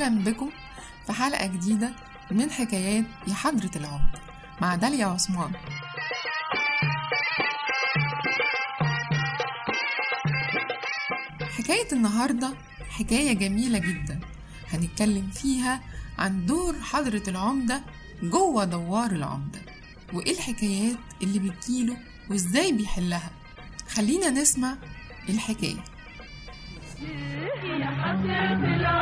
أهلا بكم في حلقة جديدة من حكايات يا حضرة العمر مع داليا عثمان. حكاية النهاردة حكاية جميلة جدا. هنتكلم فيها عن دور حضرة العمدة جوه دوار العمدة وإيه الحكايات اللي بتجيله وإزاي بيحلها. خلينا نسمع حضرة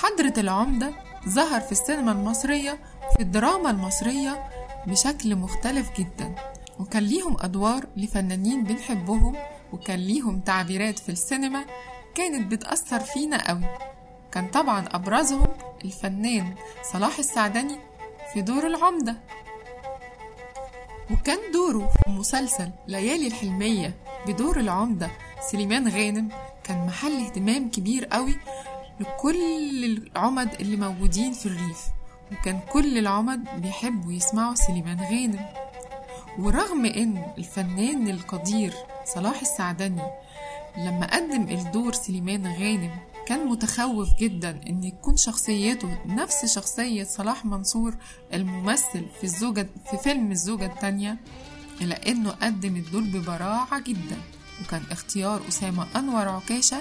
حضرة العمدة ظهر في السينما المصرية في الدراما المصرية بشكل مختلف جدا. وكان ليهم أدوار لفنانين بنحبهم وكان ليهم تعبيرات في السينما كانت بتأثر فينا قوي. كان طبعا أبرزهم الفنان صلاح السعدني في دور العمدة. وكان دوره في مسلسل ليالي الحلمية بدور العمدة سليمان غانم كان محل اهتمام كبير قوي لكل العمد اللي موجودين في الريف. وكان كل العمد بيحبوا يسمعوا سليمان غانم. ورغم إن الفنان القدير صلاح السعدني لما قدم الدور سليمان غانم كان متخوف جدا إن يكون شخصيته نفس شخصية صلاح منصور الممثل في الزوجة في فيلم الزوجة التانية إلا إنه قدم الدور ببراعة جدا. وكان اختيار أسامة أنور عكاشة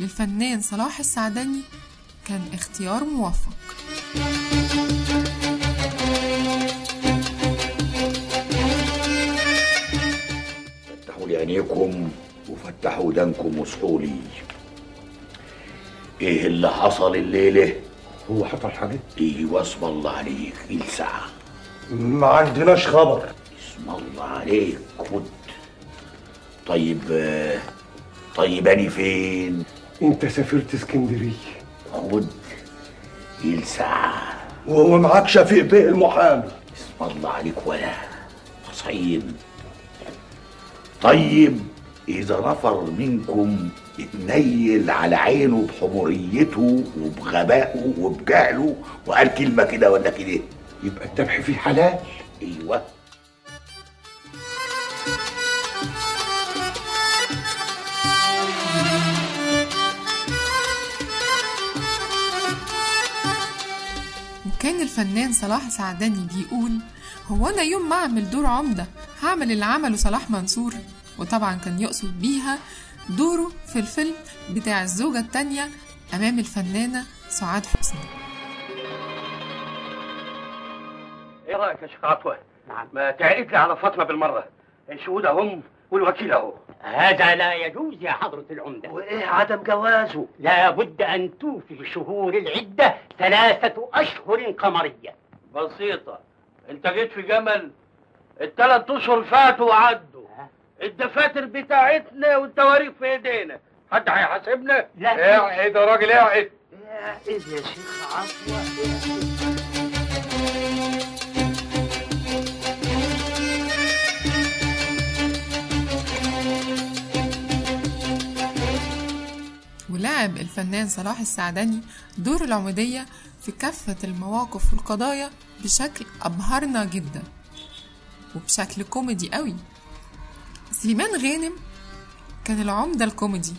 للفنان صلاح السعدني كان اختيار موفق. فتحوا لي عينيكم وفتحوا ودانكم وصحوا لي. إيه اللي حصل الليلة؟ هو حصل حاجة؟ إيه اسم الله عليك الساعة ما عندناش خبر. اسم الله عليك خد. طيب طيب اني فين؟ انت سافرت اسكندرية. خد الساعة. وهو معاك شفيق بيه المحامي. اسم الله عليك ولا حصين طيب إذا نفر منكم اتنيل على عينه بحموريته وبغبائه وبجهله وقال كلمة كده ولا كده. يبقى الذبح فيه حلال. أيوه. الفنان صلاح سعدني بيقول هو أنا يوم ما أعمل دور عمدة هعمل اللي عمله صلاح منصور. وطبعا كان يقصد بيها دوره في الفيلم بتاع الزوجة التانية أمام الفنانة سعاد حسني. إيه رأيك يا شيخ عطوه؟ نعم ما تعرف لي على فاطمة بالمرة. الشهود اهم والوكيل أهو. هذا لا يجوز يا حضرة العمدة. وإيه عدم جوازه؟ لا بد أن توفي شهور العدة ثلاثة أشهر قمرية. بسيطة. أنت جيت في جمل. الثلاث أشهر فاتوا وعدوا الدفاتر بتاعتنا والتواريخ في ايدينا. حد هيحاسبنا؟ لا. اقعد يا راجل اقعد اقعد يا شيخ؟ عطوه ولعب الفنان صلاح السعدني دور العمودية في كافة المواقف والقضايا بشكل أبهرنا جدا وبشكل كوميدي قوي. سليمان غانم كان العمدة الكوميدي.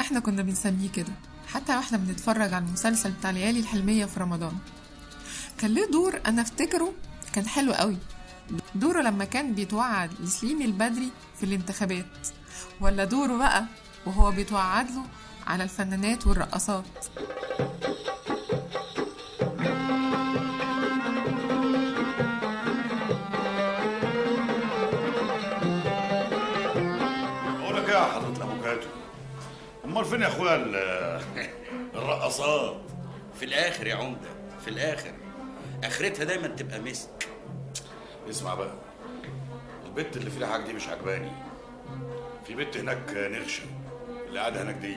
إحنا كنا بنسميه كده حتى وإحنا بنتفرج على المسلسل بتاع ليالي الحلمية في رمضان. كان له دور أنا أفتكره كان حلو قوي. دوره لما كان بيتوعد لسليم البدري في الانتخابات ولا دوره بقى وهو بيتوعد له على الفنانات والرقصات. إيه يا حضرة الافوكاتو أمال فين يا أخويا ال- الرقصات؟ في الآخر يا عمدة في الآخر. آخرتها دايما تبقى مسك. اسمع بقى البت اللي في الحاج دي مش عجباني. في بنت هناك نغشة اللي قاعدة هناك دي.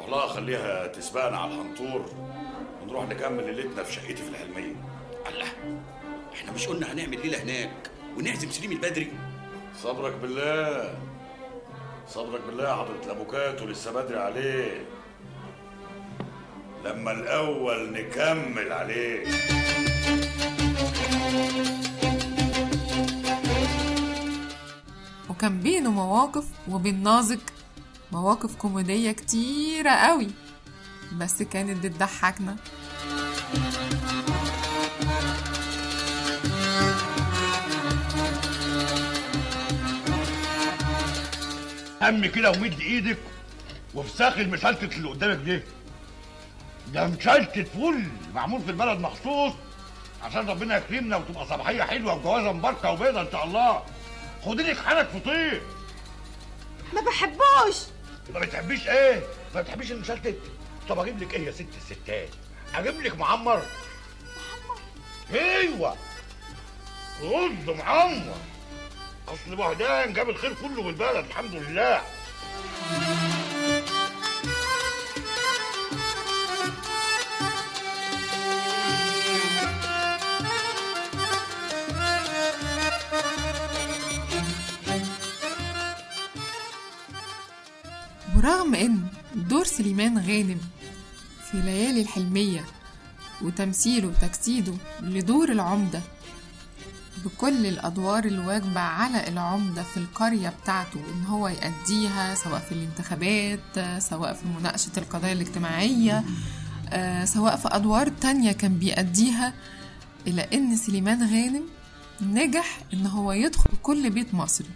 روح لها خليها تسبقنا على الحنطور ونروح نكمل ليلتنا في شقتي في الحلمية. الله إحنا مش قلنا هنعمل ليلة هناك ونعزم سليم البدري؟ صبرك بالله. صبرك بالله يا حضرة الأبوكات ولسه بدري عليه. لما الأول نكمل عليه. وكان بينه مواقف وبين نازك مواقف كوميدية كتيرة قوي. بس كانت بتضحكنا. هم كده ومد إيدك وفساخ المشلتت اللي قدامك دي. ده مشلتت فل معمول في البلد مخصوص عشان ربنا يكرمنا وتبقى صباحية حلوة وجوازة مباركة وبيضة إن شاء الله. خدي لك حالك فطير ما بحبوش. ما بتحبيش إيه؟ ما بتحبيش المشلتت؟ طب أجيب لك إيه يا ست الستات؟ أجيب لك معمر أيوه رز معمر اصل بهدان جاب الخير كله بالبلد الحمد لله ورغم إن دور سليمان غانم في ليالي الحلمية وتمثيله وتجسيده لدور العمدة بكل الأدوار الواجبة على العمدة في القرية بتاعته إن هو يأديها سواء في الانتخابات سواء في مناقشة القضايا الاجتماعية آه، سواء في أدوار تانية كان بيأديها إلى إن سليمان غانم نجح إن هو يدخل كل بيت مصري.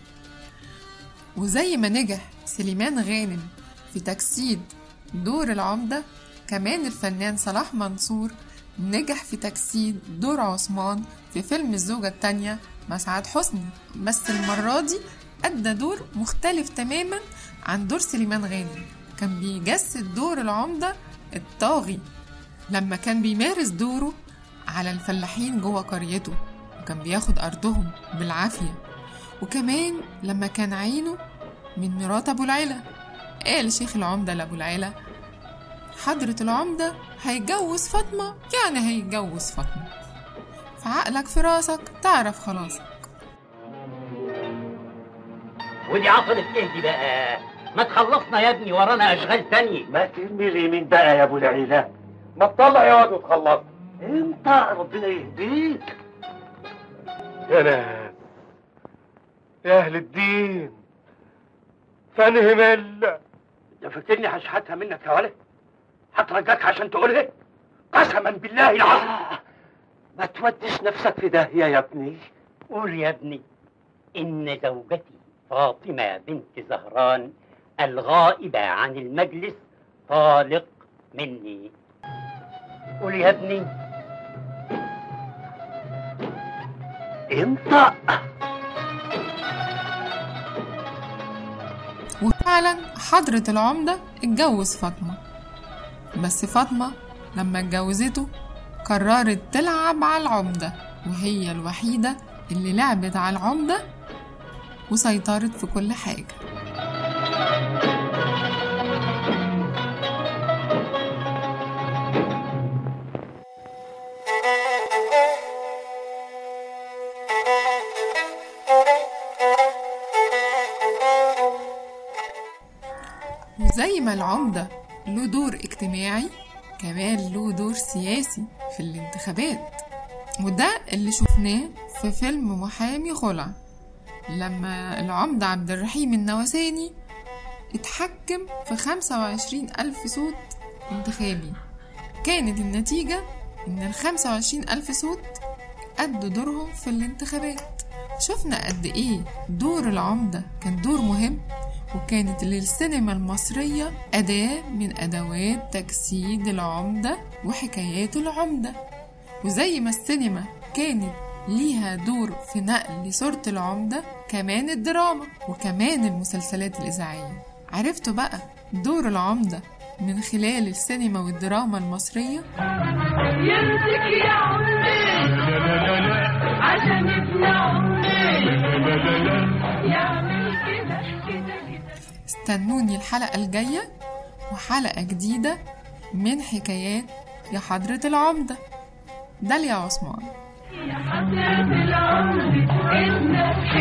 وزي ما نجح سليمان غانم في تجسيد دور العمدة كمان الفنان صلاح منصور نجح في تجسيد دور عثمان في فيلم الزوجة التانية مع سعاد حسني. بس المرة دي أدى دور مختلف تماما عن دور سليمان غانم. كان بيجسد دور العمدة الطاغي لما كان بيمارس دوره على الفلاحين جوه قريته وكان بياخد أرضهم بالعافية. وكمان لما كان عينه من مرات أبو العلا قال شيخ العمدة لأبو العلا حضرة العمدة هيتجوز فاطمة يعني هيتجوز فاطمة. فعقلك في راسك تعرف خلاصك ودي عطلت إيه دي بقى؟ ما تخلصنا يا ابني ورانا أشغال تانية. ما ترمي اليمين بقى يا أبو العيلة؟ ما تطلع يا واد وتخلص. أنت ربنا يهديك. يا ناس يا أهل الدين. فانهم الا انت فاكرني هشحتها منك يا ولد هترجاك عشان تقولها؟ قسما بالله العظيم. ما توديش نفسك في داهية يا ابني. قول يا ابني إن زوجتي فاطمة بنت زهران الغائبة عن المجلس طالق مني. قول يا ابني. انت وفعلا حضرة العمدة اتجوز فاطمة. بس فاطمة لما اتجوزته قررت تلعب على العمدة وهي الوحيدة اللي لعبت على العمدة وسيطرت في كل حاجة. وزي ما العمدة له دور اجتماعي كمان له دور سياسي في الانتخابات. وده اللي شفناه في فيلم محامي خلع لما العمدة عبد الرحيم النواساني اتحكم في 25 ألف صوت انتخابي. كانت النتيجة إن ال 25 ألف صوت أدوا دورهم في الانتخابات. شفنا قد إيه دور العمدة كان دور مهم وكانت للسينما المصرية أداة من أدوات تجسيد العمدة وحكايات العمدة. وزي ما السينما كانت ليها دور في نقل صورة العمدة كمان الدراما وكمان المسلسلات الإذاعية. عرفتوا بقى دور العمدة من خلال السينما والدراما المصرية؟ يمسك يا عمي عشان ابن عمي يعمل استنوني الحلقة الجاية وحلقة جديدة من حكايات يا حضرة العمدة. داليا عثمان. يا حضرة العمر إنك